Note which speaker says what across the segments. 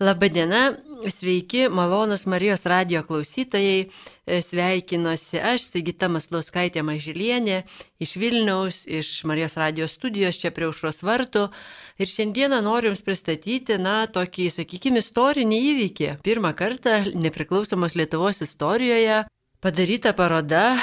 Speaker 1: Labadiena, sveiki, malonus Marijos radio klausytojai. E, sveikinuosi aš, Sigita Maslauskaitė Mažilienė, iš Vilniaus, iš Marijos radio studijos čia prie užros vartų. Ir šiandieną noriu Jums pristatyti, na, tokį, sakykime, istorinį įvykį. Pirmą kartą nepriklausomos Lietuvos istorijoje padaryta paroda,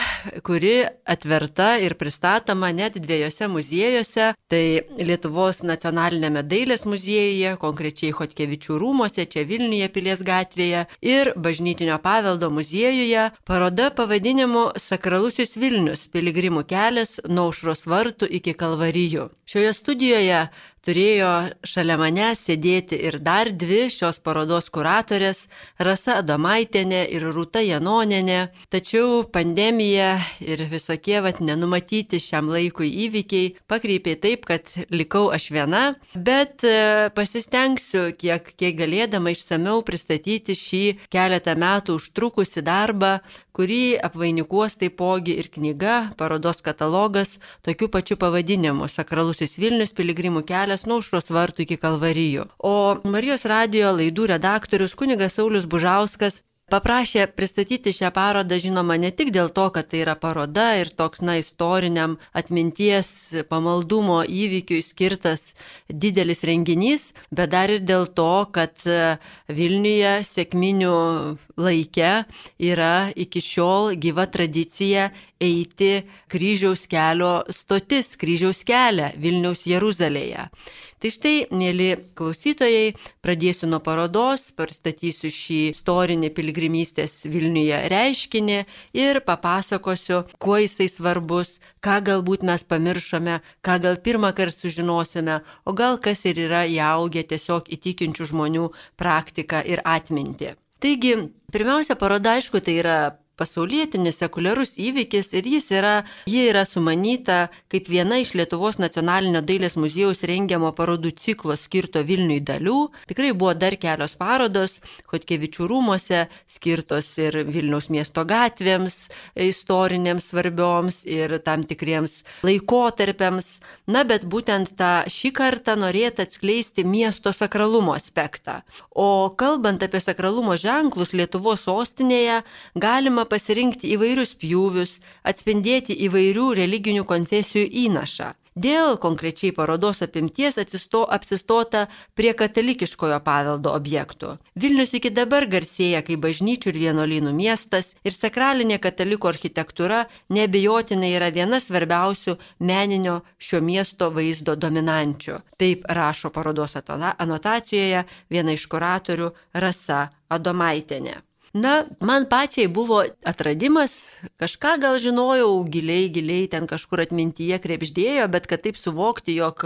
Speaker 1: kuri atverta ir pristatoma net dviejose muziejuose. Tai Lietuvos nacionalinėme dailės muziejuje, konkrečiai Hotkevičių rūmose, čia Vilniuje pilies gatvėje ir Bažnytinio paveldo muziejuje. Paroda pavadinimu Sakralusis Vilnius - piligrimų kelias nuo aušros vartų iki kalvarijų. Šioje studijoje turėjo šalia mane sėdėti ir dar dvi šios parodos kuratorės - Rasa Adomaitėnė ir Rūta Janoninė. Tačiau pandemija ir visokie vat nenumatyti šiam laikui įvykiai pakreipė taip, kad likau aš viena, bet e, pasistengsiu kiek, kiek galėdama išsameu pristatyti šį keletą metų užtrukusi darbą, kurį apvainikuos taipogi ir knyga, parodos katalogas, tokiu pačiu pavadinimu - Sakralusis Vilnius piligrimų kelias kelias nuo užros vartų iki kalvarijų. O Marijos radio laidų redaktorius kunigas Saulis Bužauskas paprašė pristatyti šią parodą, žinoma, ne tik dėl to, kad tai yra paroda ir toks, na, istoriniam atminties pamaldumo įvykiui skirtas didelis renginys, bet dar ir dėl to, kad Vilniuje sėkminių laike yra iki šiol gyva tradicija eiti kryžiaus kelio stotis, kryžiaus kelią Vilniaus Jeruzalėje. Tai štai, mėly klausytojai, pradėsiu nuo parodos, pristatysiu šį istorinį piligrimystės Vilniuje reiškinį ir papasakosiu, kuo jisai svarbus, ką galbūt mes pamiršome, ką gal pirmą kartą sužinosime, o gal kas ir yra įaugę tiesiog įtikinčių žmonių praktiką ir atmintį. Taigi, pirmiausia, paroda, aišku, tai yra pasaulietinis, sekuliarus įvykis ir jis yra, ji yra sumanyta kaip viena iš Lietuvos nacionalinio dailės muziejaus rengiamo parodų ciklo skirto Vilniui dalių. Tikrai buvo dar kelios parodos, Hotkevičių rūmose, skirtos ir Vilniaus miesto gatvėms, istorinėms svarbioms ir tam tikriems laikotarpiams. Na, bet būtent tą šį kartą norėtų atskleisti miesto sakralumo aspektą. O kalbant apie sakralumo ženklus Lietuvos sostinėje, galima pasirinkti įvairius pjūvius, atspindėti įvairių religinių konfesijų įnašą. Dėl konkrečiai parodos apimties atsisto, apsistota prie katalikiškojo paveldo objektų. Vilnius iki dabar garsėja kaip bažnyčių ir vienuolynų miestas ir sakralinė katalikų architektūra nebejotinai yra viena svarbiausių meninio šio miesto vaizdo dominančių. Taip rašo parodos anotacijoje viena iš kuratorių Rasa Adomaitinė. Na, man pačiai buvo atradimas, kažką gal žinojau giliai, giliai ten kažkur atmintyje krepždėjo, bet kad taip suvokti, jog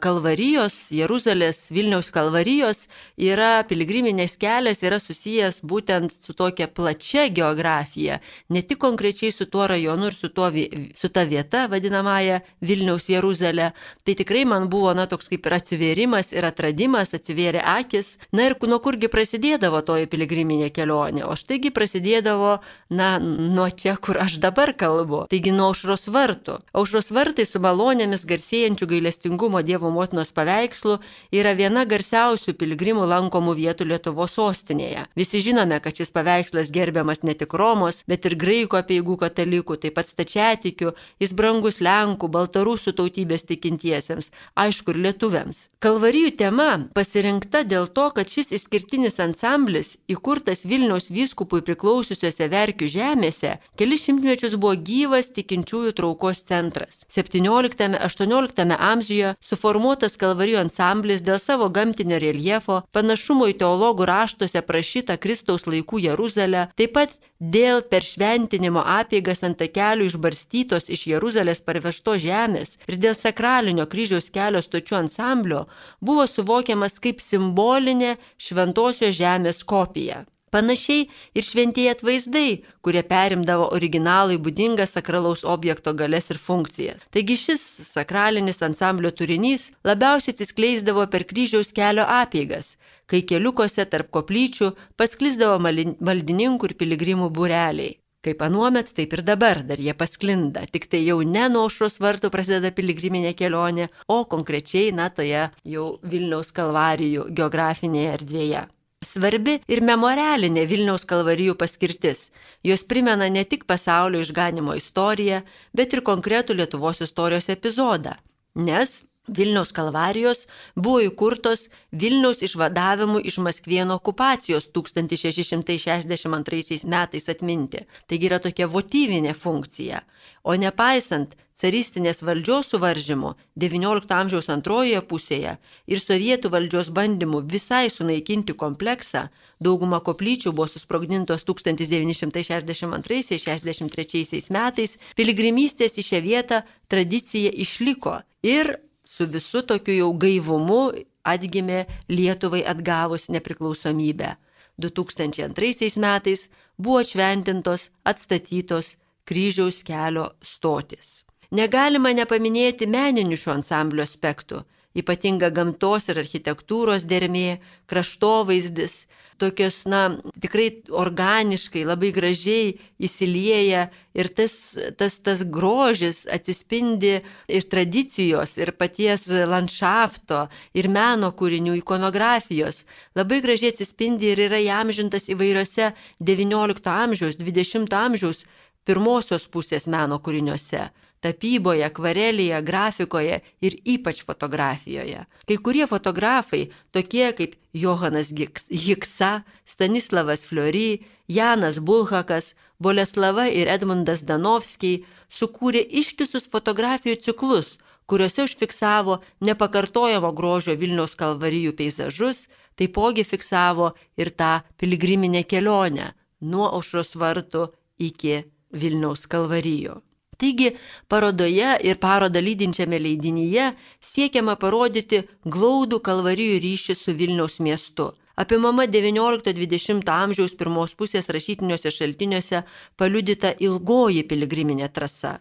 Speaker 1: Kalvarijos, Jeruzalės, Vilniaus Kalvarijos yra piligriminės kelias, yra susijęs būtent su tokia plačia geografija, ne tik konkrečiai su tuo rajonu ir su, tuo, su ta vieta vadinamąją Vilniaus Jeruzalė. Tai tikrai man buvo, na, toks kaip ir atsivėrimas ir atradimas, atsivėrė akis. Na ir nuo kurgi prasidėdavo toji piligriminė kelionė kelionė, o štaigi prasidėdavo, na, nuo čia, kur aš dabar kalbu. Taigi nuo aušros vartų. Aušros vartai su malonėmis garsėjančių gailestingumo Dievo motinos paveikslu yra viena garsiausių piligrimų lankomų vietų Lietuvos sostinėje. Visi žinome, kad šis paveikslas gerbiamas ne tik Romos, bet ir graikų apieigų katalikų, taip pat stačiatikių, jis brangus Lenkų, Baltarusų tautybės tikintiesiems, aišku ir lietuviams. Kalvarijų tema pasirinkta dėl to, kad šis išskirtinis ansamblis įkurtas Vilniaus Vilniaus vyskupui priklausiusiose Verkių žemėse kelis šimtmečius buvo gyvas tikinčiųjų traukos centras. 17-18 amžiuje suformuotas Kalvarijų ansamblis dėl savo gamtinio reljefo, panašumo į teologų raštuose prašytą Kristaus laikų Jeruzalę, taip pat dėl per šventinimo apėgas ant takelių išbarstytos iš Jeruzalės parvežto žemės ir dėl sakralinio kryžiaus kelio stočių ansamblio buvo suvokiamas kaip simbolinė šventosios žemės kopija. Panašiai ir šventieji atvaizdai, kurie perimdavo originalui būdingas sakralaus objekto galės ir funkcijas. Taigi šis sakralinis ansamblio turinys labiausiai atsiskleisdavo per kryžiaus kelio apėgas, kai keliukose tarp koplyčių pasklisdavo maldininkų ir piligrimų būreliai. Kaip anuomet, taip ir dabar dar jie pasklinda, tik tai jau ne nuo aušros vartų prasideda piligriminė kelionė, o konkrečiai, na, toje jau Vilniaus kalvarijų geografinėje erdvėje. Svarbi ir memorialinė Vilniaus kalvarijų paskirtis. Jos primena ne tik pasaulio išganimo istoriją, bet ir konkretų Lietuvos istorijos epizodą. Nes Vilniaus kalvarijos buvo įkurtos Vilniaus išvadavimu iš Maskvieno okupacijos 1662 metais atminti. Taigi yra tokia votyvinė funkcija. O nepaisant caristinės valdžios suvaržymų XIX amžiaus antrojoje pusėje ir sovietų valdžios bandymų visai sunaikinti kompleksą, dauguma koplyčių buvo susprogdintos 1962-63 metais, piligrimystės į šią vietą tradicija išliko ir su visu tokiu jau gaivumu atgimė Lietuvai atgavus nepriklausomybę. 2002 metais buvo šventintos, atstatytos kryžiaus kelio stotis. Negalima nepaminėti meninių šio ansamblio aspektų. Ypatinga gamtos ir architektūros dermė, kraštovaizdis, tokios, na, tikrai organiškai, labai gražiai įsilieja ir tas, tas, tas grožis atsispindi ir tradicijos, ir paties landšafto, ir meno kūrinių, ikonografijos. Labai gražiai atsispindi ir yra įamžintas įvairiose XIX amžiaus, XX amžiaus pirmosios pusės meno kūriniuose tapyboje, akvarelėje, grafikoje ir ypač fotografijoje. Kai kurie fotografai, tokie kaip Johanas Hiksa, Stanislavas Fleury, Janas Bulhakas, Boleslava ir Edmundas Danovskiai, sukūrė ištisus fotografijų ciklus, kuriuose užfiksavo nepakartojamo grožio Vilniaus kalvarijų peizažus, taipogi fiksavo ir tą piligriminę kelionę nuo aušros vartų iki Vilniaus kalvarijų. Taigi parodoje ir parodą lydinčiame leidinyje siekiama parodyti glaudų kalvarijų ryšį su Vilniaus miestu. Apimama XIX-XX amžiaus pirmos pusės rašytiniuose šaltiniuose paliudyta ilgoji piligriminė trasa,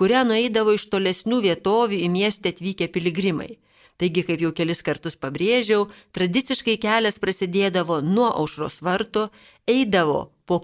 Speaker 1: kurią nueidavo iš tolesnių vietovių į miestę atvykę piligrimai. Taigi, kaip jau kelis kartus pabrėžiau, tradiciškai kelias prasidėdavo nuo aušros vartų, eidavo po,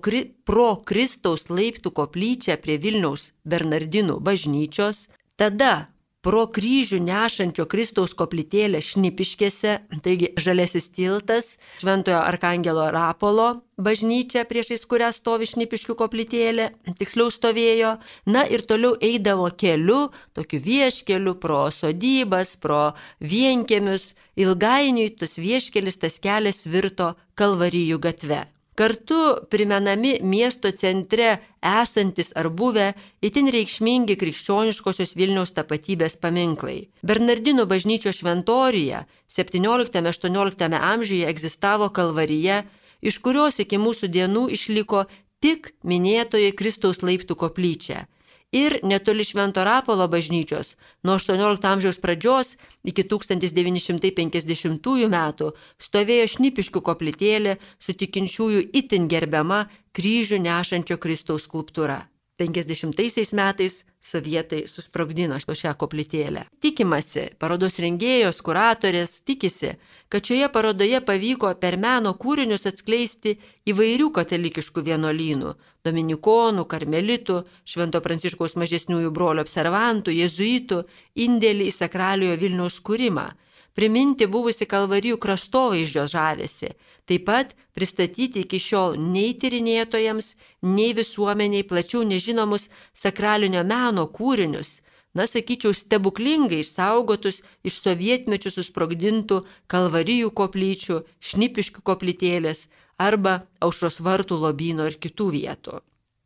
Speaker 1: pro Kristaus laiptų koplyčią prie Vilniaus Bernardinų bažnyčios, tada pro kryžių nešančio Kristaus koplytėlę Šnipiškėse, taigi žalesis tiltas, Šventojo Arkangelo Rapolo bažnyčia, priešais kurią stovi Šnipiškių koplytėlė, tiksliau stovėjo, na ir toliau eidavo keliu, tokiu vieškeliu, pro sodybas, pro vienkėmius, ilgainiui tas vieškelis, tas kelias virto Kalvarijų gatve. Kartu primenami miesto centre esantis ar buvę itin reikšmingi krikščioniškosios Vilniaus tapatybės paminklai. Bernardinų bažnyčio šventorija 17-18 amžiuje egzistavo kalvarija, iš kurios iki mūsų dienų išliko tik minėtoji Kristaus laiptų koplyčia ir netoli Švento Rapolo bažnyčios nuo 18 amžiaus pradžios iki 1950 metų stovėjo šnipiškių koplytėlė su tikinčiųjų itin gerbiama kryžių nešančio Kristaus skulptūra. 50 metais sovietai susprogdino šią koplytėlę. Tikimasi, parodos rengėjos, kuratorės tikisi, kad šioje parodoje pavyko per meno kūrinius atskleisti įvairių katalikiškų vienuolynų - dominikonų, karmelitų, Švento Pranciškaus mažesniųjų brolių observantų, jezuitų - indėlį į sakraliojo Vilniaus kūrimą priminti buvusi kalvarijų kraštovaizdžio žavesi, taip pat pristatyti iki šiol nei tyrinėtojams, nei visuomeniai plačiau nežinomus sakralinio meno kūrinius, na, sakyčiau, stebuklingai išsaugotus iš sovietmečių susprogdintų kalvarijų koplyčių, šnipiškių koplytėlės arba aušros vartų lobino ir kitų vietų.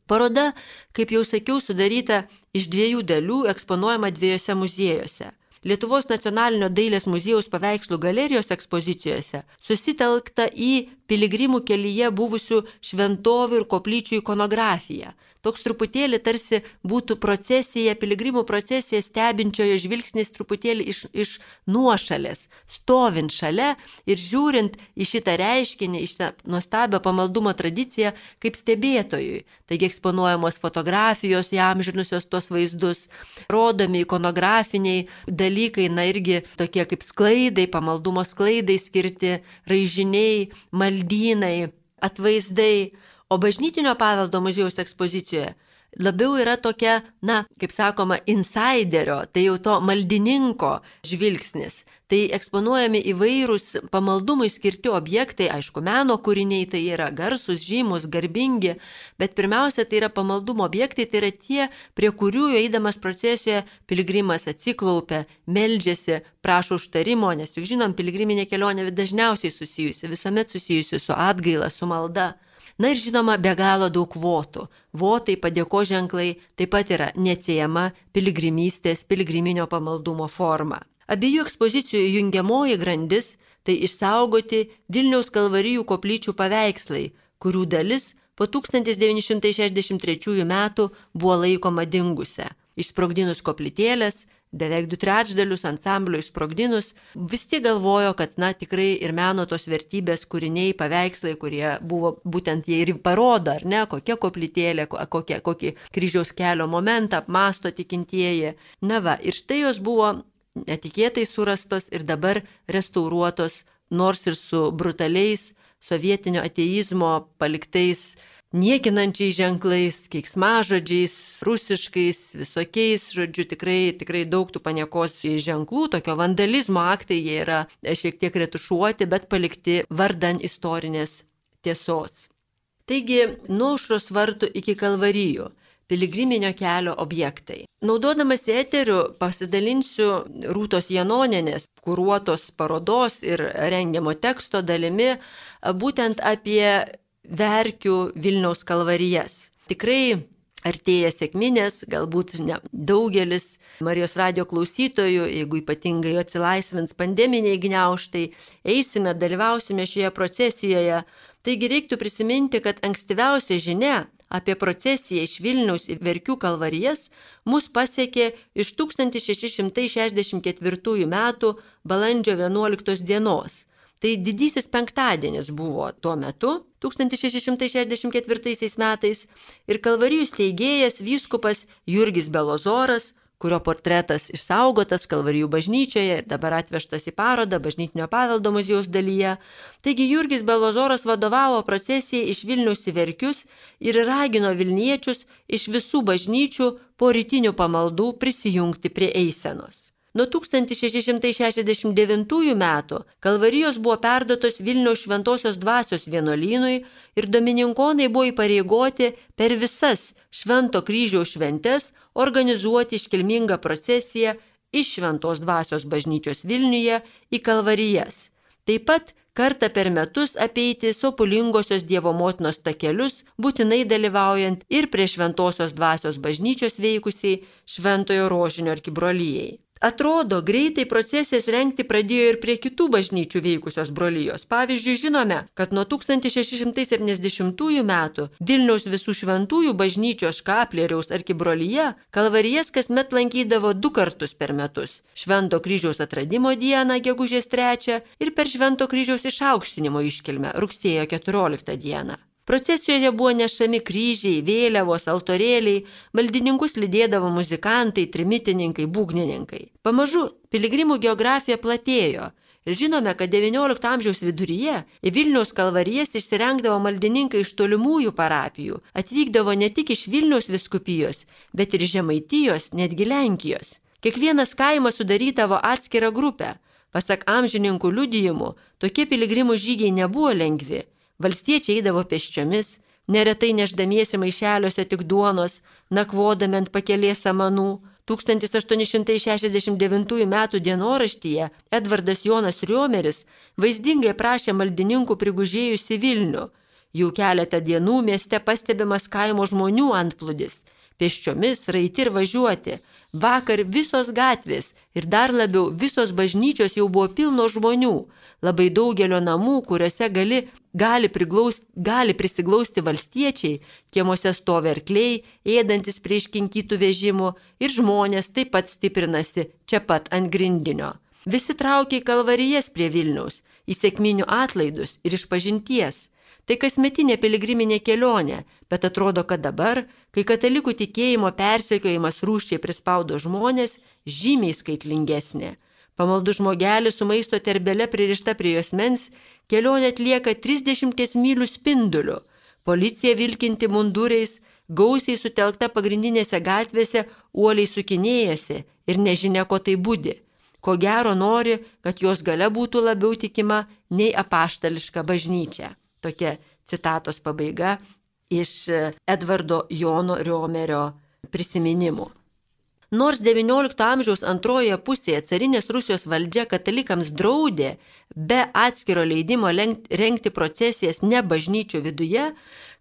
Speaker 1: Paroda, kaip jau sakiau, sudaryta iš dviejų dalių, eksponuojama dviejose muziejuose. Lietuvos nacionalinio dailės muziejaus paveikslų galerijos ekspozicijose susitelkta į piligrimų kelyje buvusių šventovių ir koplyčių ikonografiją. Toks truputėlį tarsi būtų procesija, piligrimų procesija stebinčiojo žvilgsnis truputėlį iš, iš nuošalės, stovint šalia ir žiūrint į šitą reiškinį, į šitą nuostabią pamaldumo tradiciją kaip stebėtojui. Taigi eksponuojamos fotografijos įamžinusios tuos vaizdus, rodomi ikonografiniai dalykai, na irgi tokie kaip sklaidai, pamaldumo sklaidai skirti, raižiniai, maldynai, atvaizdai. O bažnytinio paveldo muziejaus ekspozicijoje labiau yra tokia, na, kaip sakoma, insiderio, tai jau to maldininko žvilgsnis. Tai eksponuojami įvairūs pamaldumui skirti objektai, aišku, meno kūriniai tai yra garsus, žymus, garbingi, bet pirmiausia, tai yra pamaldumo objektai, tai yra tie, prie kurių eidamas procesijoje piligrimas atsiklaupia, meldžiasi, prašo užtarimo, nes juk žinom, piligriminė kelionė dažniausiai susijusi, visuomet susijusi su atgaila, su malda. Na ir žinoma, be galo daug votų. Votai, padėko ženklai taip pat yra neatsiejama piligrimystės, piligriminio pamaldumo forma. Abiejų ekspozicijų jungiamoji grandis - tai išsaugoti Vilniaus kalvarijų koplyčių paveikslai, kurių dalis po 1963 metų buvo laikoma dingusią. Išsprogdinus koplytėlės, beveik du trečdalius ansamblio išsprogdinus, vis tiek galvojo, kad, na, tikrai ir meno tos vertybės kūriniai, paveikslai, kurie buvo būtent jie ir parodo, ar ne, kokia koplytėlė, kokie, kokį kryžiaus kelio momentą apmasto tikintieji. Na va, ir štai jos buvo netikėtai surastos ir dabar restauruotos, nors ir su brutaliais sovietinio ateizmo paliktais niekinančiais ženklais, keiksmažodžiais, rusiškais, visokiais, žodžiu, tikrai, tikrai daug tų paniekos ženklų, tokio vandalizmo aktai jie yra šiek tiek retušuoti, bet palikti vardan istorinės tiesos. Taigi, nuo užros vartų iki kalvarijų piligriminio kelio objektai. Naudodamas eteriu pasidalinsiu Rūtos Janoninės kūruotos parodos ir rengiamo teksto dalimi būtent apie verkių Vilniaus kalvarijas. Tikrai artėja sėkminės, galbūt ne daugelis Marijos radio klausytojų, jeigu ypatingai atsilaisvins pandeminiai gniauštai, eisime, dalyvausime šioje procesijoje. Taigi reiktų prisiminti, kad ankstyviausia žinia apie procesiją iš Vilniaus į Verkių kalvarijas mus pasiekė iš 1664 m. balandžio 11 dienos. Tai didysis penktadienis buvo tuo metu, 1664 metais, ir kalvarijų steigėjas vyskupas Jurgis Belozoras kurio portretas išsaugotas Kalvarijų bažnyčioje ir dabar atvežtas į parodą bažnytinio paveldo muziejaus dalyje. Taigi Jurgis Belozoras vadovavo procesijai iš Vilnius į Verkius ir ragino Vilniečius iš visų bažnyčių po rytinių pamaldų prisijungti prie eisenos. Nuo 1669 metų kalvarijos buvo perdotos Vilniaus šventosios dvasios vienuolynui ir domininkonai buvo įpareigoti per visas švento kryžiaus šventes organizuoti iškilmingą procesiją iš šventos dvasios bažnyčios Vilniuje į kalvarijas. Taip pat kartą per metus apeiti sopulingosios Dievo motinos takelius, būtinai dalyvaujant ir prie šventosios dvasios bažnyčios veikusiai šventojo rožinio arkibrolyjei. Atrodo, greitai procesijas rengti pradėjo ir prie kitų bažnyčių veikusios brolyjos. Pavyzdžiui, žinome, kad nuo 1670 metų Vilniaus visų šventųjų bažnyčios škaplėriaus arkibrolyje kalvarijas kasmet lankydavo du kartus per metus - Švento kryžiaus atradimo dieną, gegužės 3 ir per Švento kryžiaus išaukštinimo iškilmę rugsėjo 14 dieną. Procesijoje buvo nešami kryžiai, vėliavos, altorėliai, maldininkus lydėdavo muzikantai, trimitininkai, būgnininkai. Pamažu piligrimų geografija platėjo. Ir žinome, kad XIX amžiaus viduryje į Vilniaus kalvarijas išsirengdavo maldininkai iš tolimųjų parapijų, atvykdavo ne tik iš Vilniaus viskupijos, bet ir Žemaitijos, netgi Lenkijos. Kiekvienas kaimas sudarydavo atskirą grupę. Pasak amžininkų liudijimų, tokie piligrimų žygiai nebuvo lengvi Valstiečiai eidavo pėsčiomis, neretai neždamiesi maišeliuose tik duonos, nakvodami ant pakelės samanų. 1869 m. dienoraštyje Edvardas Jonas Riomeris vaizdingai prašė maldininkų prigužėjusi Vilnių. Jau keletą dienų mieste pastebimas kaimo žmonių antplūdis. Pėsčiomis raiti ir važiuoti. Vakar visos gatvės ir dar labiau visos bažnyčios jau buvo pilno žmonių labai daugelio namų, kuriuose gali, gali, priglaust, gali prisiglausti valstiečiai, kiemuose stovi arkliai, ėdantis prie iškinkytų vežimų ir žmonės taip pat stiprinasi čia pat ant grindinio. Visi traukia į kalvarijas prie Vilniaus, į sėkminių atlaidus ir iš pažinties. Tai kasmetinė piligriminė kelionė, bet atrodo, kad dabar, kai katalikų tikėjimo persekiojimas rūščiai prispaudo žmonės, žymiai skaitlingesnė. Pamaldų žmogelis su maisto terbele pririšta prie jos mens kelionę atlieka 30 mylių spinduliu. Policija vilkinti munduriais gausiai sutelkta pagrindinėse gatvėse uoliai sukinėjasi ir nežinia, ko tai būdi. Ko gero nori, kad jos gale būtų labiau tikima nei apaštališka bažnyčia. Tokia citatos pabaiga iš Edvardo Jono Riomerio prisiminimų. Nors XIX amžiaus antrojoje pusėje carinės Rusijos valdžia katalikams draudė be atskiro leidimo rengti procesijas ne bažnyčių viduje,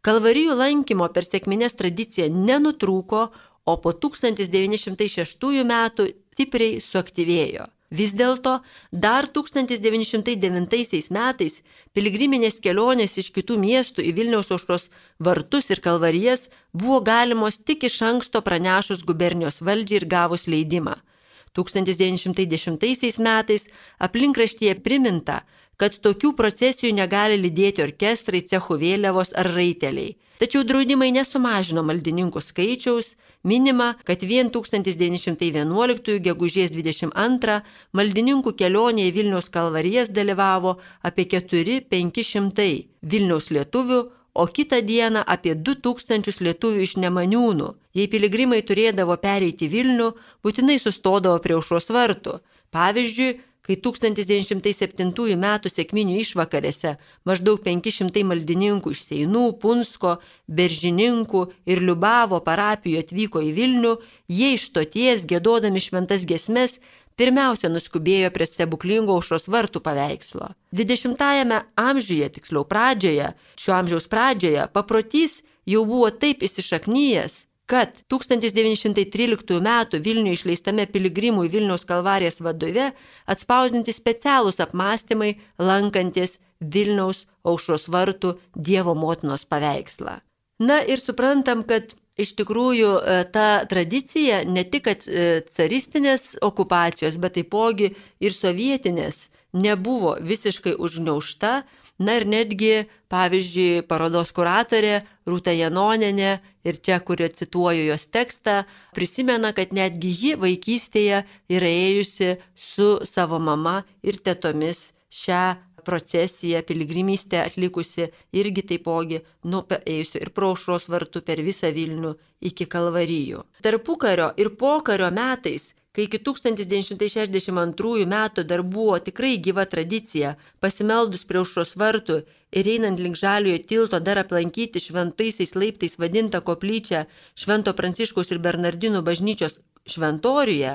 Speaker 1: kalvarijų lankymo per sėkminės tradicija nenutrūko, o po 1906 metų stipriai suaktyvėjo. Vis dėlto dar 1909 metais piligriminės kelionės iš kitų miestų į Vilniaus aušros vartus ir kalvarijas buvo galimos tik iš anksto pranešus gubernijos valdžiai ir gavus leidimą. 1910 metais aplinkraštyje priminta, kad tokių procesijų negali lydėti orkestrai, cechų vėliavos ar raiteliai. Tačiau draudimai nesumažino maldininkų skaičiaus, minima, kad vien 1911 gegužės 22 maldininkų kelionėje Vilniaus kalvarijas dalyvavo apie 4-500 Vilniaus lietuvių, o kitą dieną apie 2000 lietuvių iš Nemaniūnų. Jei piligrimai turėdavo pereiti Vilnių, būtinai sustodavo prie aušros vartų. Pavyzdžiui, kai 1907 m. sėkminių išvakarėse maždaug 500 maldininkų iš Seinų, Punsko, Beržininkų ir Liubavo parapijų atvyko į Vilnių, jie iš stoties, gėdodami šventas gesmes, pirmiausia nuskubėjo prie stebuklingo aušros vartų paveikslo. 20-ame amžiuje, tiksliau pradžioje, šio amžiaus pradžioje, paprotys jau buvo taip įsišaknyjęs, kad 1913 m. Vilniuje išleistame piligrimų į Vilniaus kalvarijas vadove atspausdinti specialūs apmąstymai lankantis Vilniaus aušros vartų Dievo motinos paveikslą. Na ir suprantam, kad iš tikrųjų e, ta tradicija ne tik e, caristinės okupacijos, bet taipogi ir sovietinės nebuvo visiškai užgneušta, Na ir netgi, pavyzdžiui, parodos kuratorė Rūta Janoninė ir čia, kur cituoju jos tekstą, prisimena, kad netgi ji vaikystėje yra ėjusi su savo mama ir tetomis šią procesiją, piligrimystę atlikusi irgi taipogi nuėjusi ir praušros vartų per visą Vilnių iki Kalvarijų. Tarpukario ir pokario metais kai iki 1962 metų dar buvo tikrai gyva tradicija, pasimeldus prie užšos vartų ir einant link žaliojo tilto dar aplankyti šventaisiais laiptais vadintą koplyčią Švento Pranciškaus ir Bernardinų bažnyčios šventoriuje,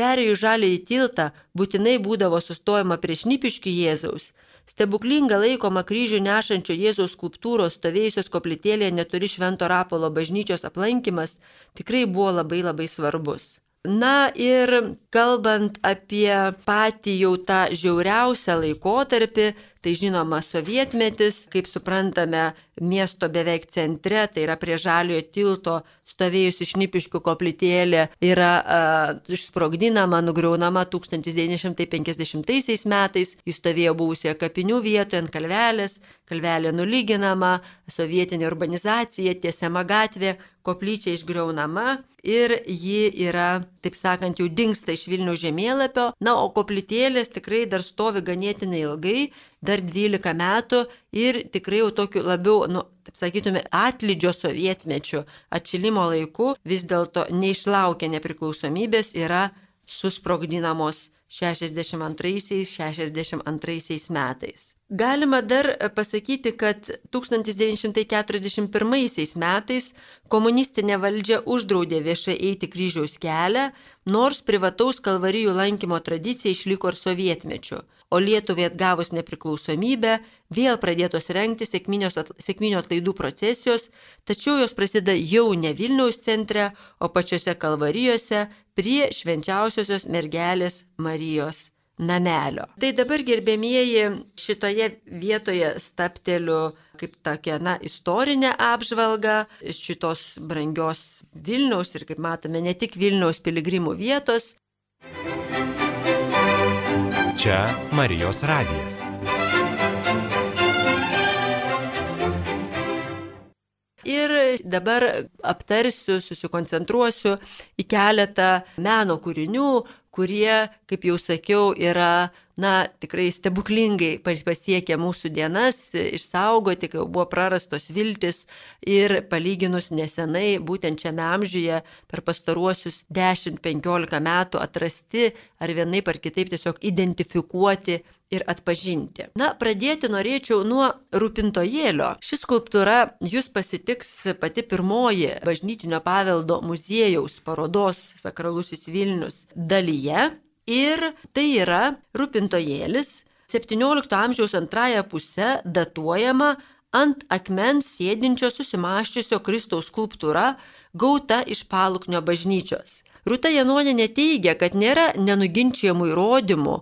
Speaker 1: perėjus žaliojo tiltą būtinai būdavo sustojama prie šnipiškių Jėzaus. Stebuklinga laikoma kryžių nešančio Jėzaus skulptūros stovėjusios koplytėlėje neturi Švento Rapolo bažnyčios aplankimas tikrai buvo labai labai svarbus. Na ir kalbant apie patį jau tą žiauriausią laikotarpį, tai žinoma sovietmetis, kaip suprantame, miesto beveik centre, tai yra prie žaliojo tilto stovėjusi šnipiškių koplytėlė, yra uh, išsprogdinama, nugriaunama 1950 metais, jis stovėjo buvusioje kapinių vietoje ant kalvelės, kalvelė nulyginama, sovietinė urbanizacija, tiesiama gatvė, koplyčia išgriaunama ir ji yra, taip sakant, jau dinksta iš Vilnių žemėlapio, na, o koplytėlės tikrai dar stovi ganėtinai ilgai, dar 12 metų ir tikrai jau tokiu labiau, nu, taip sakytume, atlydžio sovietmečių atšilimo laiku vis dėlto neišlaukia nepriklausomybės yra susprogdinamos 62-62 metais. Galima dar pasakyti, kad 1941 metais komunistinė valdžia uždraudė viešai eiti kryžiaus kelią, nors privataus kalvarijų lankymo tradicija išliko ir sovietmečiu o Lietuvai atgavus nepriklausomybę vėl pradėtos renkti sėkminio atlaidų procesijos, tačiau jos prasideda jau ne Vilniaus centre, o pačiose kalvarijose prie švenčiausiosios mergelės Marijos namelio. Tai dabar gerbėmieji šitoje vietoje stapteliu kaip tokia, na, istorinė apžvalga šitos brangios Vilniaus ir, kaip matome, ne tik Vilniaus piligrimų vietos,
Speaker 2: Čia Marijos radijas.
Speaker 1: Ir dabar aptarsiu, susikoncentruosiu į keletą meno kūrinių, kurie, kaip jau sakiau, yra na, tikrai stebuklingai pasiekė mūsų dienas, išsaugoti, kai jau buvo prarastos viltis ir palyginus nesenai, būtent šiame amžiuje, per pastaruosius 10-15 metų atrasti ar vienaip ar kitaip tiesiog identifikuoti ir atpažinti. Na, pradėti norėčiau nuo rūpintojėlio. Ši skulptūra jūs pasitiks pati pirmoji bažnytinio paveldo muziejaus parodos Sakralusis Vilnius dalyje. Ir tai yra rūpintojėlis 17 amžiaus antrąją pusę datuojama ant akmens sėdinčio susimaščiusio Kristaus skulptūra gauta iš paluknio bažnyčios. Rūta Janoninė teigia, kad nėra nenuginčiamų įrodymų,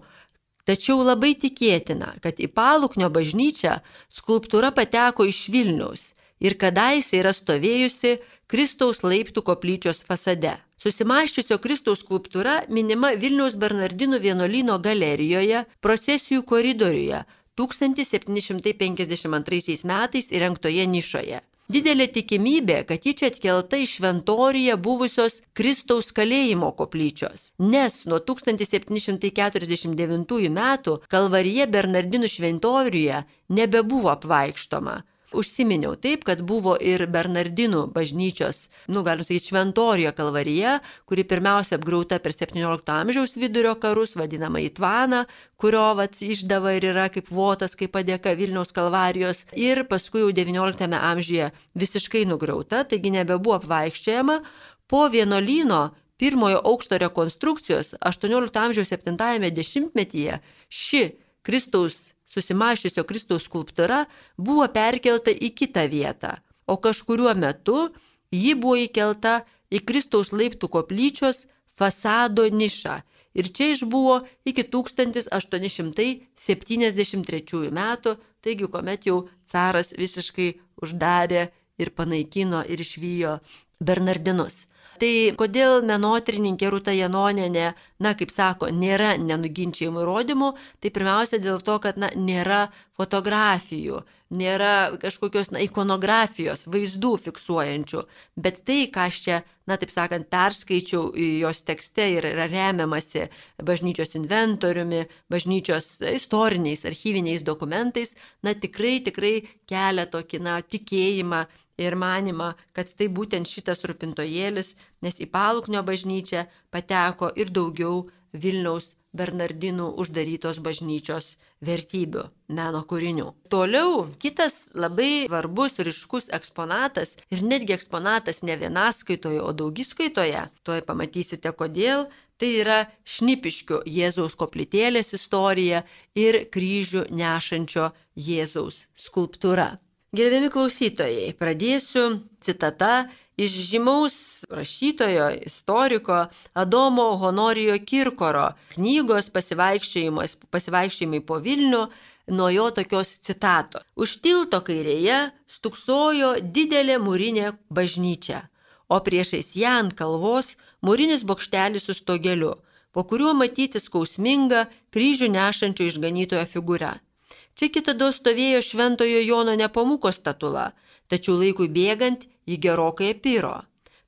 Speaker 1: Tačiau labai tikėtina, kad į Paluknio bažnyčią skulptūra pateko iš Vilniaus ir kadaise yra stovėjusi Kristaus laiptų koplyčios fasade. Susimaščiusio Kristaus skulptūra minima Vilniaus Bernardinų vienuolyno galerijoje, procesijų koridoriuje 1752 metais įrengtoje nišoje. Didelė tikimybė, kad ji čia atkelta iš šventorijoje buvusios Kristaus kalėjimo koplyčios, nes nuo 1749 metų Kalvarija Bernardinų šventorijoje nebebuvo apvaikštoma užsiminiau taip, kad buvo ir Bernardinų bažnyčios, nu galim sakyti, šventorijo kalvarija, kuri pirmiausia apgrauta per 17 amžiaus vidurio karus, vadinama Itvaną, kurio vat, išdava ir yra kaip votas, kaip padėka Vilniaus kalvarijos. Ir paskui jau 19 amžiuje visiškai nugrauta, taigi nebebuvo apvaikščiojama. Po vienolyno pirmojo aukšto rekonstrukcijos 18 amžiaus 70-ame dešimtmetyje ši Kristaus susimašiusio Kristaus skulptūra buvo perkelta į kitą vietą, o kažkuriuo metu ji buvo įkelta į Kristaus laiptų koplyčios fasado nišą ir čia išbuvo iki 1873 metų, taigi kuomet jau caras visiškai uždarė ir panaikino ir išvyjo Bernardinus. Tai kodėl menotyrininkė Rūta Janonenė, na, kaip sako, nėra nenuginčiamų įrodymų, tai pirmiausia dėl to, kad, na, nėra fotografijų, nėra kažkokios, na, ikonografijos, vaizdų fiksuojančių, bet tai, ką aš čia, na, taip sakant, perskaičiau jos tekste ir yra remiamasi bažnyčios inventoriumi, bažnyčios istoriniais, archyviniais dokumentais, na, tikrai, tikrai kelia tokį, na, tikėjimą ir manima, kad tai būtent šitas rūpintojėlis, nes į Paluknio bažnyčią pateko ir daugiau Vilniaus Bernardinų uždarytos bažnyčios vertybių, meno kūrinių. Toliau kitas labai svarbus ryškus eksponatas ir netgi eksponatas ne vienaskaitoje, o daugiskaitoje, tuoj pamatysite kodėl, tai yra šnipiškių Jėzaus koplytėlės istorija ir kryžių nešančio Jėzaus skulptūra. Gerbiami klausytojai, pradėsiu citata iš žymaus rašytojo, istoriko Adomo Honorijo Kirkoro knygos pasivaikščiojimai po Vilnių, nuo jo tokios citato. Už tilto kairėje stuksojo didelė mūrinė bažnyčia, o priešais ją ant kalvos mūrinis bokštelis su stogeliu, po kuriuo matyti skausminga kryžių nešančio išganytojo figūra. Čia kitado stovėjo šventojo Jono Nepamuko statula, tačiau laikui bėgant ji gerokai apiro.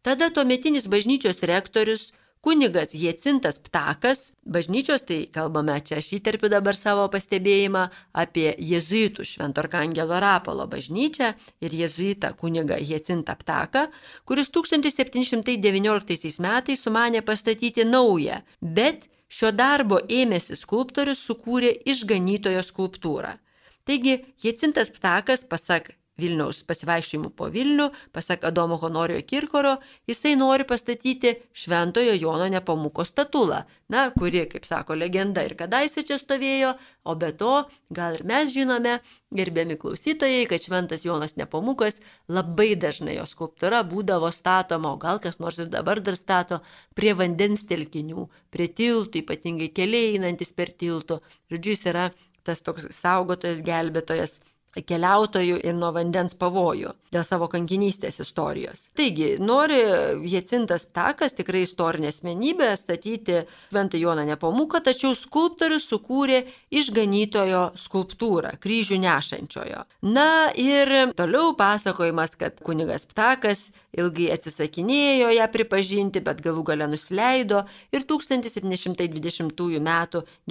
Speaker 1: Tada tuometinis bažnyčios rektorius kunigas Jėcintas Ptakas, bažnyčios, tai kalbame čia, aš įterpiu dabar savo pastebėjimą apie jėzuitų Švento Arkangelo Rapolo bažnyčią ir jėzuitą kunigą Jėcintą Ptaką, kuris 1719 metais sumanė pastatyti naują, bet Šio darbo ėmėsi skulptorius sukūrė išganytojo skulptūrą. Taigi, Jėcintas Ptakas, pasak Vilniaus pasivaikščiojimų po Vilnių, pasak Adomo Honorio Kirkoro, jisai nori pastatyti Šventojo Jono Nepamuko statulą, na, kuri, kaip sako legenda, ir kadaise čia stovėjo, o be to, gal ir mes žinome, gerbiami klausytojai, kad Šventas Jonas Nepamukas labai dažnai jo skulptūra būdavo statoma, o gal kas nors ir dabar dar stato prie vandens telkinių, prie tiltų, ypatingai keliai einantis per tiltų. Žodžiu, jis yra tas toks saugotojas, gelbėtojas keliautojų ir nuo vandens pavojų dėl savo kankinystės istorijos. Taigi, nori Jecintas Takas, tikrai istorinė asmenybė, statyti Ventą Joną Nepamuką, tačiau skulptorius sukūrė išganytojo skulptūrą, kryžių nešančiojo. Na ir toliau pasakojimas, kad kunigas Ptakas ilgai atsisakinėjo ją pripažinti, bet galų gale nusileido ir 1720 m.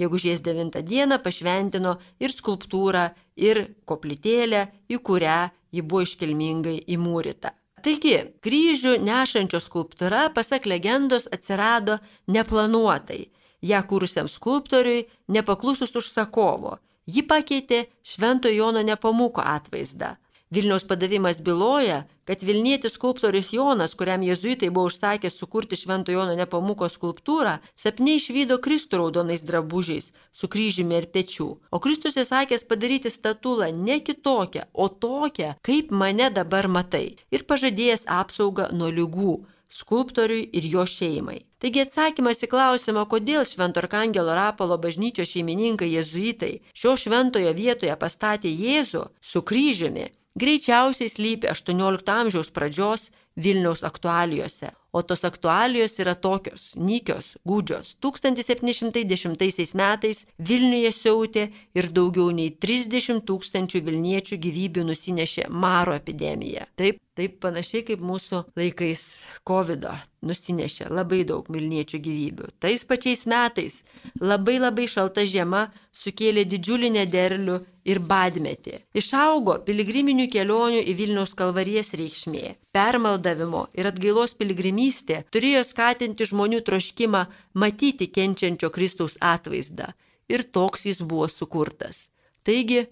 Speaker 1: gegužės 9 d. pašventino ir skulptūrą, ir koplytėlę, į kurią ji buvo iškilmingai įmūrita. Taigi, kryžių nešančio skulptūra, pasak legendos, atsirado neplanuotai. Ja kūrusiam skulptoriui nepaklusus užsakovo. Ji pakeitė Švento Jono nepamuko atvaizdą. Vilniaus padavimas byloja, kad Vilnietis skulptorius Jonas, kuriam jezuitai buvo užsakę sukurti Švento Jono nepamuko skulptūrą, sapne išvydo Kristų raudonais drabužiais, su kryžiumi ir pečių. O Kristus įsakęs padaryti statulą ne kitokią, o tokią, kaip mane dabar matai, ir pažadėjęs apsaugą nuo lygų skulptoriui ir jo šeimai. Taigi atsakymas į klausimą, kodėl Švento Arkangelo Rapolo bažnyčios šeimininkai jezuitai šio šventojo vietoje pastatė Jėzų su kryžiumi, greičiausiai slypi 18 amžiaus pradžios Vilniaus aktualijose. O tos aktualijos yra tokios, nykios, gūdžios. 1710 metais Vilniuje siautė ir daugiau nei 30 tūkstančių Vilniečių gyvybių nusinešė maro epidemija. Taip, taip panašiai kaip mūsų laikais COVID nusinešė labai daug Vilniečių gyvybių. Tais pačiais metais labai labai šalta žiema sukėlė didžiulį nederlių ir badmetį. Išaugo piligriminių kelionių į Vilniaus kalvarijas reikšmė. Permaldavimo ir atgailos piligrimystė turėjo skatinti žmonių troškimą matyti kenčiančio Kristaus atvaizdą. Ir toks jis buvo sukurtas. Taigi,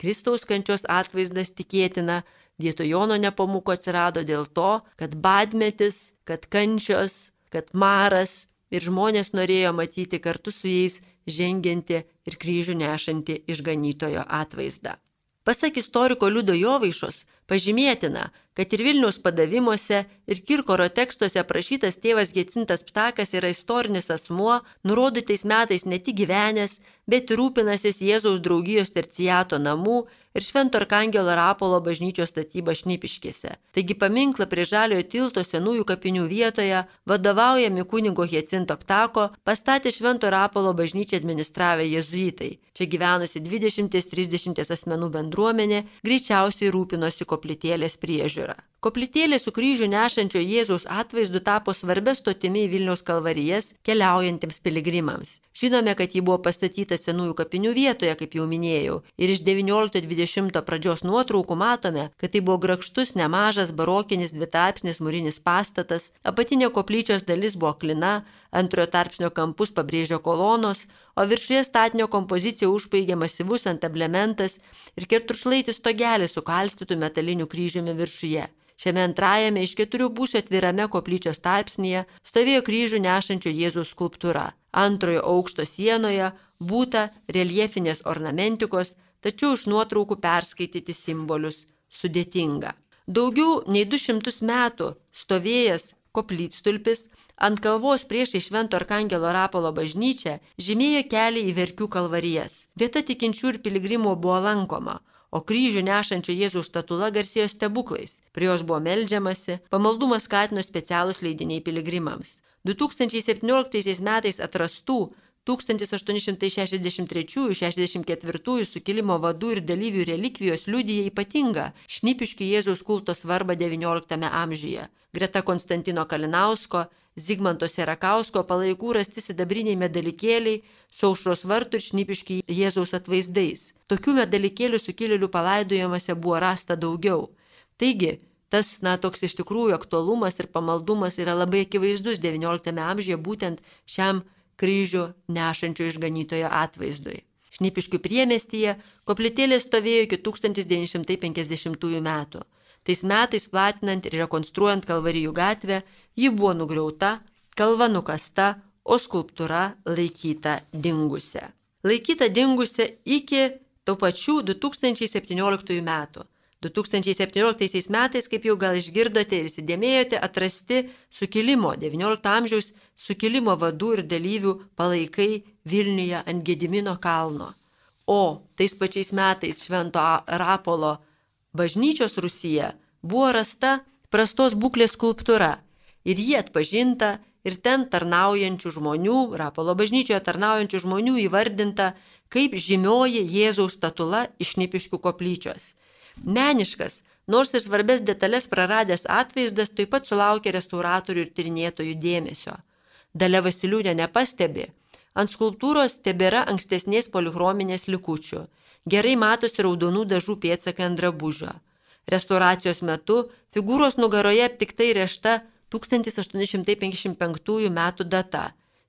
Speaker 1: Kristaus kančios atvaizdas tikėtina vietoj Jono nepamuko atsirado dėl to, kad badmetis, kad kančios, kad maras ir žmonės norėjo matyti kartu su jais žengianti ir kryžių nešanti išganytojo atvaizdą. Pasak istoriko Liudo Jovaišos, pažymėtina, kad ir Vilniaus padavimuose, ir Kirkoro tekstuose aprašytas tėvas Gecintas Ptakas yra istorinis asmuo, nurodytais metais ne tik gyvenęs, bet ir rūpinasis Jėzaus draugijos tercijato namų ir Švento Arkangelo Rapolo bažnyčios statyba Šnipiškėse. Taigi paminklą prie Žaliojo tilto senųjų kapinių vietoje, vadovaujami kunigo Jecinto Ptako, pastatė Švento Rapolo bažnyčią administravę jezuitai. Čia gyvenusi 20-30 asmenų bendruomenė greičiausiai rūpinosi koplytėlės priežiūra. Cultura. Koplytėlė su kryžiu nešančio Jėzaus atvaizdu tapo svarbia stotimi į Vilniaus kalvarijas keliaujantiems piligrimams. Žinome, kad ji buvo pastatyta senųjų kapinių vietoje, kaip jau minėjau, ir iš 19-20 pradžios nuotraukų matome, kad tai buvo grakštus, nemažas, barokinis dvitarpsnis mūrinis pastatas, apatinė koplyčios dalis buvo klina, antrojo tarpsnio kampus pabrėžio kolonos, o viršuje statinio kompoziciją užbaigė masyvus anteblementas ir kerturšlaitis stogelis su kalstytų metaliniu kryžiumi viršuje. Šiame antrajame iš keturių pusių atvirame koplyčios tarpsnėje stovėjo kryžių nešančio Jėzaus skulptūra. Antrojo aukšto sienoje būta reliefinės ornamentikos, tačiau iš nuotraukų perskaityti simbolius sudėtinga. Daugiau nei 200 metų stovėjęs koplytstulpis ant kalvos priešai Švento Arkangelo Rapolo bažnyčią žymėjo kelią į Verkių kalvarijas. Vieta tikinčių ir piligrimų buvo lankoma, o kryžių nešančio Jėzaus statula garsėjo stebuklais. Prie jos buvo melžiamasi, pamaldumą skatino specialūs leidiniai piligrimams. 2017 metais atrastų 1863-64 sukilimo vadų ir dalyvių relikvijos liudyja ypatingą šnipiškių Jėzaus kulto svarbą XIX amžiuje. Greta Konstantino Kalinausko, Zigmanto Serakausko palaikų rasti sidabriniai medalikėliai su aušros vartų ir šnipiški Jėzaus atvaizdais. Tokių medalikėlių sukilėlių palaidojimuose buvo rasta daugiau. Taigi, tas, na, toks iš tikrųjų aktualumas ir pamaldumas yra labai akivaizdus XIX amžiuje būtent šiam kryžių nešančio išganytojo atvaizdui. Šnipiškių priemestyje koplytėlė stovėjo iki 1950 metų. Tais metais platinant ir rekonstruojant Kalvarijų gatvę, ji buvo nugriauta, kalva nukasta, o skulptūra laikyta dingusią. Laikyta dingusią iki tų pačių 2017 metų. 2017 metais, kaip jau gal išgirdote ir įsidėmėjote, atrasti sukilimo, XIX amžiaus sukilimo vadų ir dalyvių palaikai Vilniuje ant Gedimino kalno. O tais pačiais metais Švento Rapolo bažnyčios Rusija buvo rasta prastos būklės skulptūra ir ji atpažinta ir ten tarnaujančių žmonių, Rapolo bažnyčioje tarnaujančių žmonių įvardinta kaip žymioji Jėzaus statula iš Nipiškių koplyčios. Meniškas, nors ir svarbės detalės praradęs atvaizdas taip pat sulaukė restauratorių ir tyrinėtojų dėmesio. Dalia Vasiliūnė nepastebi, ant skulptūros tebėra ankstesnės polichrominės likučių, gerai matosi raudonų dažų pėdsakai ant drabužio. Restauracijos metu figūros nugaroje aptiktai rešta 1855 metų data.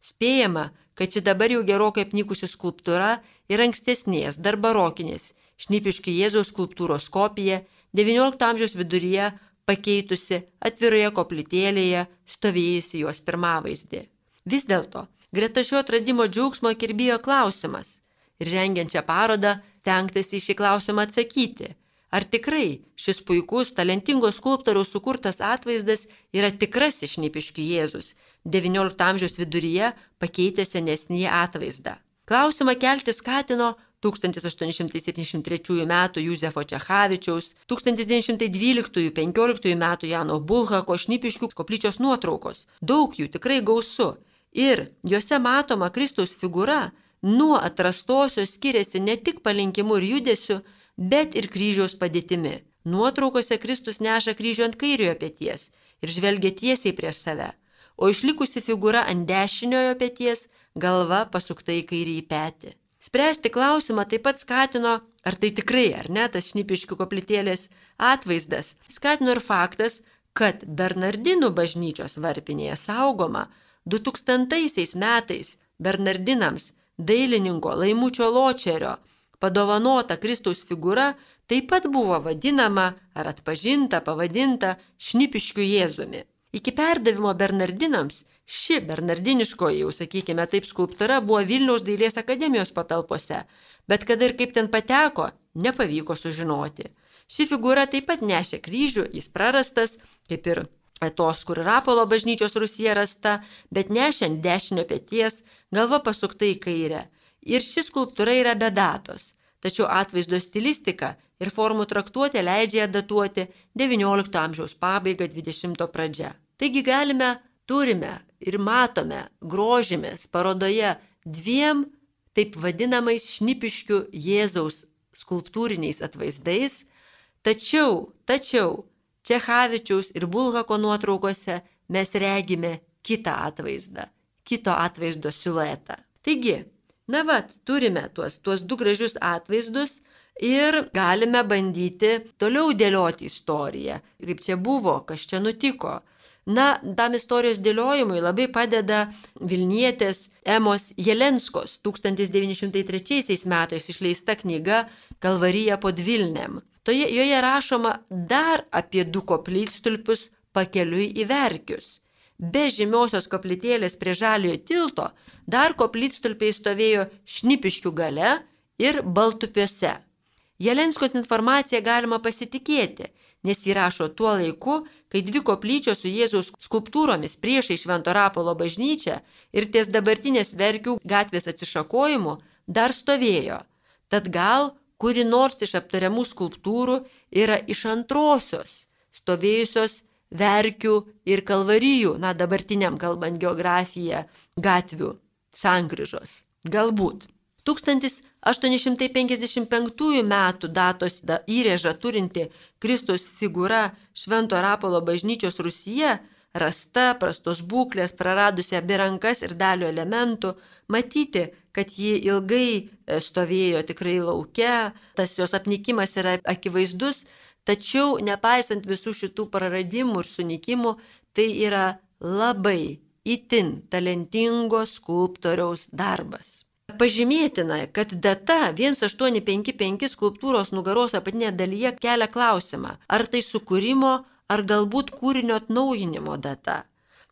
Speaker 1: Spėjama, kad ši dabar jau gerokai apnykusi skulptūra ir ankstesnės, dar barokinės, šnipiški Jėzaus skulptūros kopija XIX amžiaus viduryje pakeitusi atviroje koplytėlėje stovėjusi jos pirmavaizdį. Vis dėlto, greta šio atradimo džiaugsmo kirbėjo klausimas ir rengiančią parodą tenktas į šį klausimą atsakyti – Ar tikrai šis puikus, talentingos skulptoriaus sukurtas atvaizdas yra tikrasis šnipiškių Jėzus, XIX amžiaus viduryje pakeitė senesnį atvaizdą? Klausimą kelti skatino 1873 m. Juzefo Čechavičiaus, 1912-15 m. Jano Bulhako šnipiškių koplyčios nuotraukos. Daug jų tikrai gausu. Ir juose matoma Kristaus figūra nuo atrastosios skiriasi ne tik palinkimu ir judesiu, bet ir kryžiaus padėtimi. Nuotraukose Kristus neša kryžių ant kairiojo pėties ir žvelgia tiesiai prieš save, o išlikusi figūra ant dešiniojo pėties galva pasukta į kairį petį. Spręsti klausimą taip pat skatino, ar tai tikrai ar ne tas šnipiškių koplytėlės atvaizdas, skatino ir faktas, kad Bernardinų bažnyčios varpinėje saugoma 2000 metais Bernardinams dailininko Laimučio Ločerio padovanota Kristaus figūra taip pat buvo vadinama ar atpažinta, pavadinta šnipiškių Jėzumi. Iki perdavimo Bernardinams ši bernardiniškoji, jau sakykime taip, skulptūra buvo Vilniaus dailės akademijos patalpose, bet kada ir kaip ten pateko, nepavyko sužinoti. Ši figūra taip pat nešė kryžių, jis prarastas, kaip ir tos, kur Rapolo bažnyčios Rusija rasta, bet nešė ant dešinio pėties, galva pasukta į kairę. Ir ši skulptūra yra be datos, tačiau atvaizdo stilistika ir formų traktuotė leidžia ją datuoti XIX amžiaus pabaigą, XX pradžia. Taigi galime, turime ir matome, grožimės parodoje dviem taip vadinamais šnipiškių Jėzaus skulptūriniais atvaizdais, tačiau, tačiau Čechavičiaus ir Bulhako nuotraukose mes regime kitą atvaizdą, kito atvaizdo siluetą. Taigi, Na vad, turime tuos, tuos du gražius atvaizdus ir galime bandyti toliau dėlioti istoriją, kaip čia buvo, kas čia nutiko. Na, tam istorijos dėliojimui labai padeda Vilnietės Emos Jelenskos 1903 metais išleista knyga Kalvarija pod Vilnėm. Toje, joje rašoma dar apie du koplytstulpius pakeliui į verkius. Be žymiosios koplytėlės prie žaliojo tilto dar koplytstulpiai stovėjo šnipiškių gale ir baltupiuose. Jelenskos informaciją galima pasitikėti, nes jį rašo tuo laiku, kai dvi koplyčios su Jėzaus skulptūromis priešai Švento Rapolo bažnyčią ir ties dabartinės verkių gatvės atsišakojimu dar stovėjo. Tad gal kuri nors iš aptariamų skulptūrų yra iš antrosios, stovėjusios verkių ir kalvarijų, na dabartiniam kalbant geografiją, gatvių sankryžos. Galbūt. 1855 metų datos įrėžą turinti Kristus figūra Švento Rapolo bažnyčios Rusija, rasta, prastos būklės, praradusi abi rankas ir dalio elementų, matyti, kad ji ilgai e, stovėjo tikrai laukia, tas jos apnikimas yra akivaizdus, Tačiau nepaisant visų šitų praradimų ir sunikimų, tai yra labai itin talentingo skulptoriaus darbas. Pažymėtina, kad data 1855 skulptūros nugaros apatinėje dalyje kelia klausimą, ar tai sukūrimo, ar galbūt kūrinio atnaujinimo data.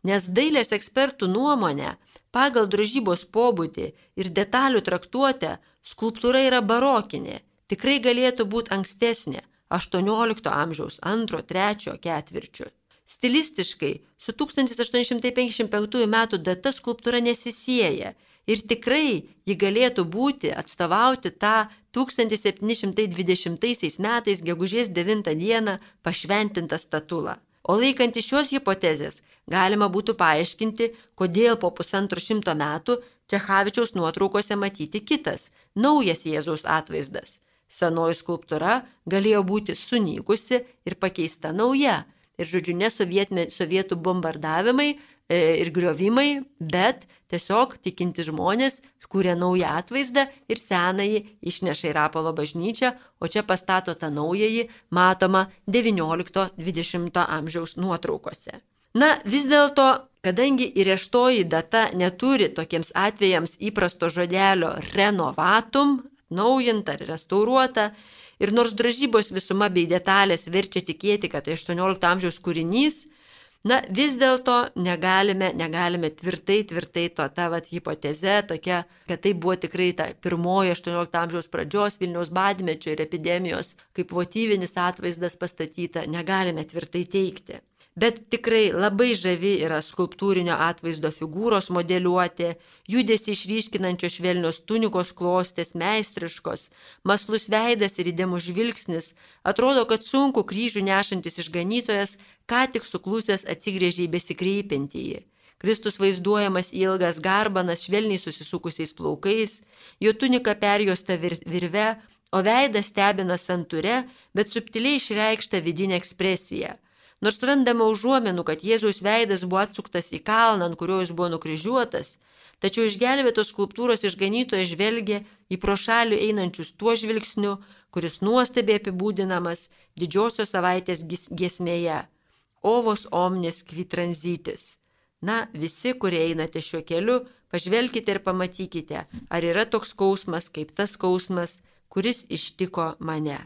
Speaker 1: Nes dailės ekspertų nuomonė, pagal drožybos pobūdį ir detalių traktuotę, skulptūra yra barokinė, tikrai galėtų būti ankstesnė, XVIII amžiaus antro-trečio ketvirčių. Stilistiškai su 1855 metų data skulptūra nesisėja Ir tikrai ji galėtų būti, atstovauti tą 1720 metais gegužės 9 dieną pašventintą statulą. O laikantį šios hipotezės galima būtų paaiškinti, kodėl po pusantro šimto metų Čechavičiaus nuotraukose matyti kitas, naujas Jėzaus atvaizdas. Senoji skulptūra galėjo būti sunykusi ir pakeista nauja. Ir žodžiu, ne sovietų bombardavimai e, ir griovimai, bet tiesiog tikinti žmonės kūrė naują atvaizdą ir senąjį išneša į Rapolo bažnyčią, o čia pastato tą naująjį, matomą XIX-XX amžiaus nuotraukose. Na, vis dėlto, kadangi įreštoji data neturi tokiems atvejams įprasto žodelio renovatum, naujinta ar restauruota, ir nors dražybos visuma bei detalės verčia tikėti, kad tai 18 amžiaus kūrinys, na vis dėlto negalime, negalime tvirtai, tvirtai to ta vat hipoteze tokia, kad tai buvo tikrai ta pirmoji 18 amžiaus pradžios Vilniaus badmečio ir epidemijos kaip votyvinis atvaizdas pastatyta, negalime tvirtai teikti. Bet tikrai labai žavi yra skulptūrinio atvaizdo figūros modeliuoti, judesi išryškinančios švelnios tunikos klostės, meistriškos, maslus veidas ir įdėmus žvilgsnis, atrodo, kad sunku kryžių nešantis išganytojas, ką tik suklusęs atsigrėžė į besikreipintįjį. Kristus vaizduojamas ilgas garbanas švelniai susisukusiais plaukais, jo tunika perjosta vir virve, o veidas stebina santūre, bet subtiliai išreikšta vidinė ekspresija Nors randama užuomenų, kad Jėzaus veidas buvo atsuktas į kalną, ant kurio jis buvo nukryžiuotas, tačiau išgelbėtos skulptūros išganytojas žvelgia į pro šalį einančius tuo žvilgsniu, kuris nuostabiai apibūdinamas didžiosios savaitės giesmėje - ovos omnis kvitranzytis. Na, visi, kurie einate šiuo keliu, pažvelkite ir pamatykite, ar yra toks skausmas kaip tas skausmas, kuris ištiko mane.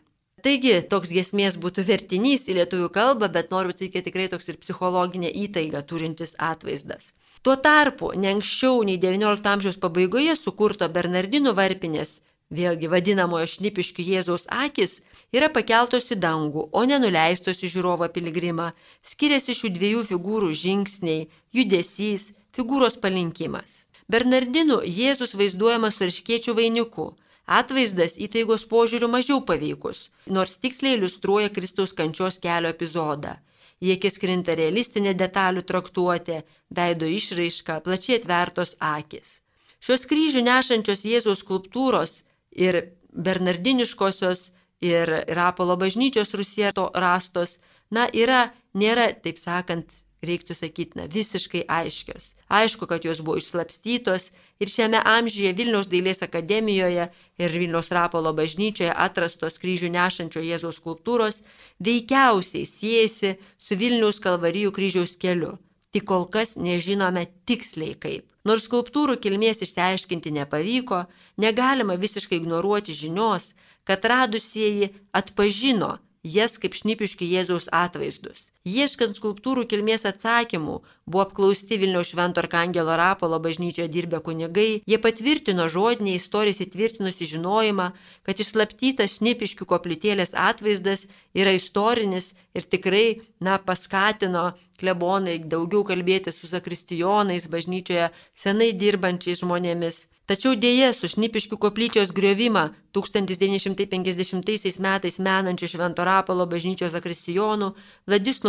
Speaker 1: Taigi, toks giesmės būtų vertinys į lietuvių kalbą, bet noriu sakyti tikrai toks ir psichologinė įtaiga turintis atvaizdas. Tuo tarpu, ne anksčiau nei XIX amžiaus pabaigoje sukurto Bernardinų varpinės, vėlgi vadinamojo šnipiškių Jėzaus akis, yra pakeltos į dangų, o nenuleistos į žiūrovą piligrimą. Skiriasi šių dviejų figūrų žingsniai, judesys, figūros palinkimas. Bernardinų Jėzus vaizduojamas su arškiečių vainiku Atvaizdas įtaigos požiūrių mažiau paveikus, nors tiksliai iliustruoja Kristaus kančios kelio epizodą. Jie kiskrinta realistinė detalių traktuotė, veido išraiška, plačiai atvertos akis. Šios kryžių nešančios Jėzaus skulptūros ir bernardiniškosios ir Rapolo bažnyčios Rusieto rastos, na, yra, nėra, taip sakant, reiktų sakyti, na, visiškai aiškios. Aišku, kad jos buvo išslapstytos ir šiame amžiuje Vilniaus dailės akademijoje ir Vilniaus Rapolo bažnyčioje atrastos kryžių nešančio Jėzaus skulptūros veikiausiai siejasi su Vilniaus kalvarijų kryžiaus keliu. Tik kol kas nežinome tiksliai kaip. Nors skulptūrų kilmės išsiaiškinti nepavyko, negalima visiškai ignoruoti žinios, kad radusieji atpažino jas kaip šnipiški Jėzaus atvaizdus. Ieškant skulptūrų kilmės atsakymų, buvo apklausti Vilniaus Švento Arkangelo Rapolo bažnyčioje dirbę kunigai, jie patvirtino žodinį istorijas įtvirtinusi žinojimą, kad išslaptytas šnipiškių koplytėlės atvaizdas yra istorinis ir tikrai, na, paskatino klebonai daugiau kalbėti su zakristijonais bažnyčioje senai dirbančiais žmonėmis. Tačiau dėje su Šnipiškių koplyčios griovimą 1950 metais menančių Švento Rapalo bažnyčios zakristijonų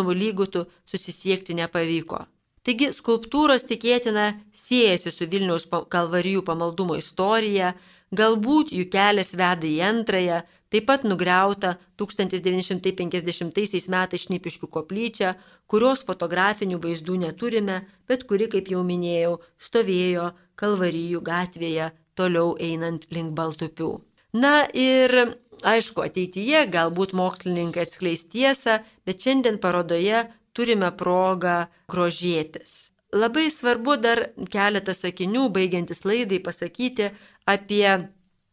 Speaker 1: Vladislavų lygutų susisiekti nepavyko. Taigi skulptūros tikėtina siejasi su Vilniaus kalvarijų pamaldumo istorija, galbūt jų kelias veda į antrąją, taip pat nugriauta 1950 metais Šnipiškių koplyčia, kurios fotografinių vaizdų neturime, bet kuri, kaip jau minėjau, stovėjo Kalvarijų gatvėje, toliau einant link Baltupių. Na ir aišku, ateityje galbūt mokslininkai atskleis tiesą, bet šiandien parodoje turime progą grožėtis. Labai svarbu dar keletą sakinių, baigiantis laidai, pasakyti apie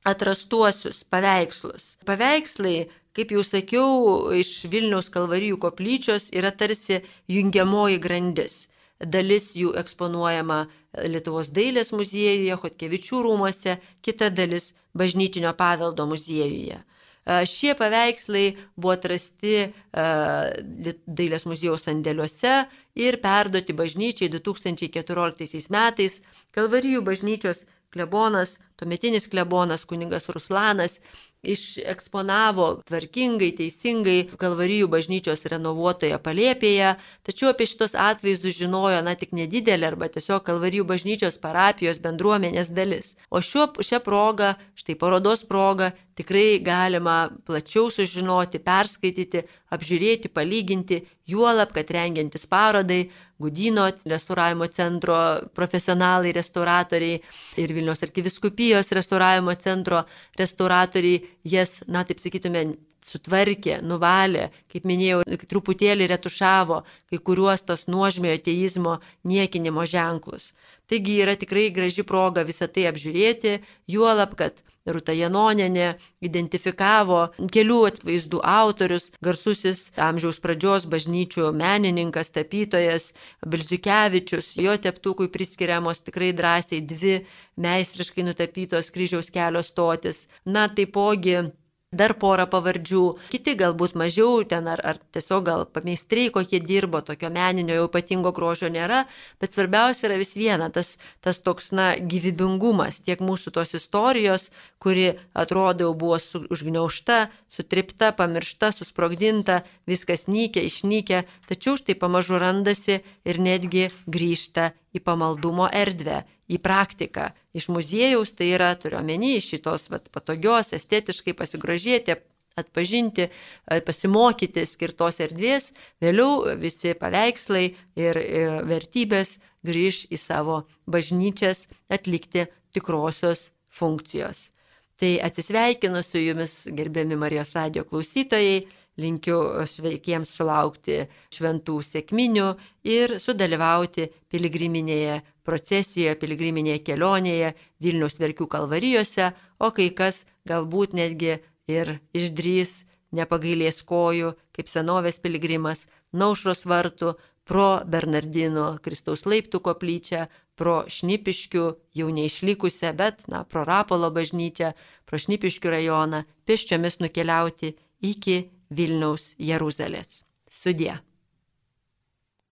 Speaker 1: atrastuosius paveikslus. Paveikslai, kaip jau sakiau, iš Vilniaus kalvarijų koplyčios yra tarsi jungiamoji grandis dalis jų eksponuojama Lietuvos dailės muziejuje, Hotkevičių rūmose, kita dalis bažnytinio paveldo muziejuje. Šie paveikslai buvo atrasti Dailės muziejaus sandėliuose ir perduoti bažnyčiai 2014 metais Kalvarijų bažnyčios klebonas, tuometinis klebonas, kuningas Ruslanas, išeksponavo tvarkingai, teisingai Kalvarijų bažnyčios renovuotoje palėpėje, tačiau apie šitos atvaizdus žinojo, na, tik nedidelė arba tiesiog Kalvarijų bažnyčios parapijos bendruomenės dalis. O šiuo, šią progą, štai parodos progą, tikrai galima plačiau sužinoti, perskaityti, apžiūrėti, palyginti, juolab, kad rengiantis parodai, Gudino restauravimo centro profesionalai, restauratoriai ir Vilnius arkiviskupijos restauravimo centro restauratoriai jas, na taip sakytume, sutvarkė, nuvalė, kaip minėjau, truputėlį retušavo kai kuriuos tos nuožmėjo teizmo niekinimo ženklus. Taigi yra tikrai graži proga visą tai apžiūrėti, juolab, kad Rūta Janoninė identifikavo kelių atvaizdų autorius, garsusis amžiaus pradžios bažnyčių menininkas, tapytojas Bilziukevičius, jo teptukui priskiriamos tikrai drąsiai dvi meistriškai nutapytos kryžiaus kelio stotis. Na, taipogi dar porą pavardžių, kiti galbūt mažiau ten ar, ar tiesiog gal pameistriai kokie dirbo, tokio meninio jau ypatingo grožio nėra, bet svarbiausia yra vis viena, tas, tas toks, na, gyvybingumas tiek mūsų tos istorijos, kuri atrodo jau buvo su, užgniaušta, sutripta, pamiršta, susprogdinta, viskas nykia, išnykia, tačiau štai pamažu randasi ir netgi grįžta į pamaldumo erdvę, į praktiką. Iš muziejaus tai yra, turiuomenį, iš šitos vat, patogios, estetiškai pasigrožėti, atpažinti, pasimokyti skirtos erdvės, vėliau visi paveikslai ir vertybės grįž į savo bažnyčias atlikti tikrosios funkcijos. Tai atsisveikinu su jumis, gerbiami Marijos radio klausytojai, linkiu sveikiems sulaukti šventų sėkminių ir sudalyvauti piligriminėje procesijoje, piligriminėje kelionėje Vilniaus verkių kalvarijose, o kai kas galbūt netgi ir išdrys nepagailės kojų, kaip senovės piligrimas, naušros vartų, pro Bernardino Kristaus laiptų koplyčią, pro Šnipiškių jau neišlikusią, bet, na, pro Rapolo bažnyčią, pro Šnipiškių rajoną, pėsčiomis nukeliauti iki Vilniaus Jeruzalės. Sudė.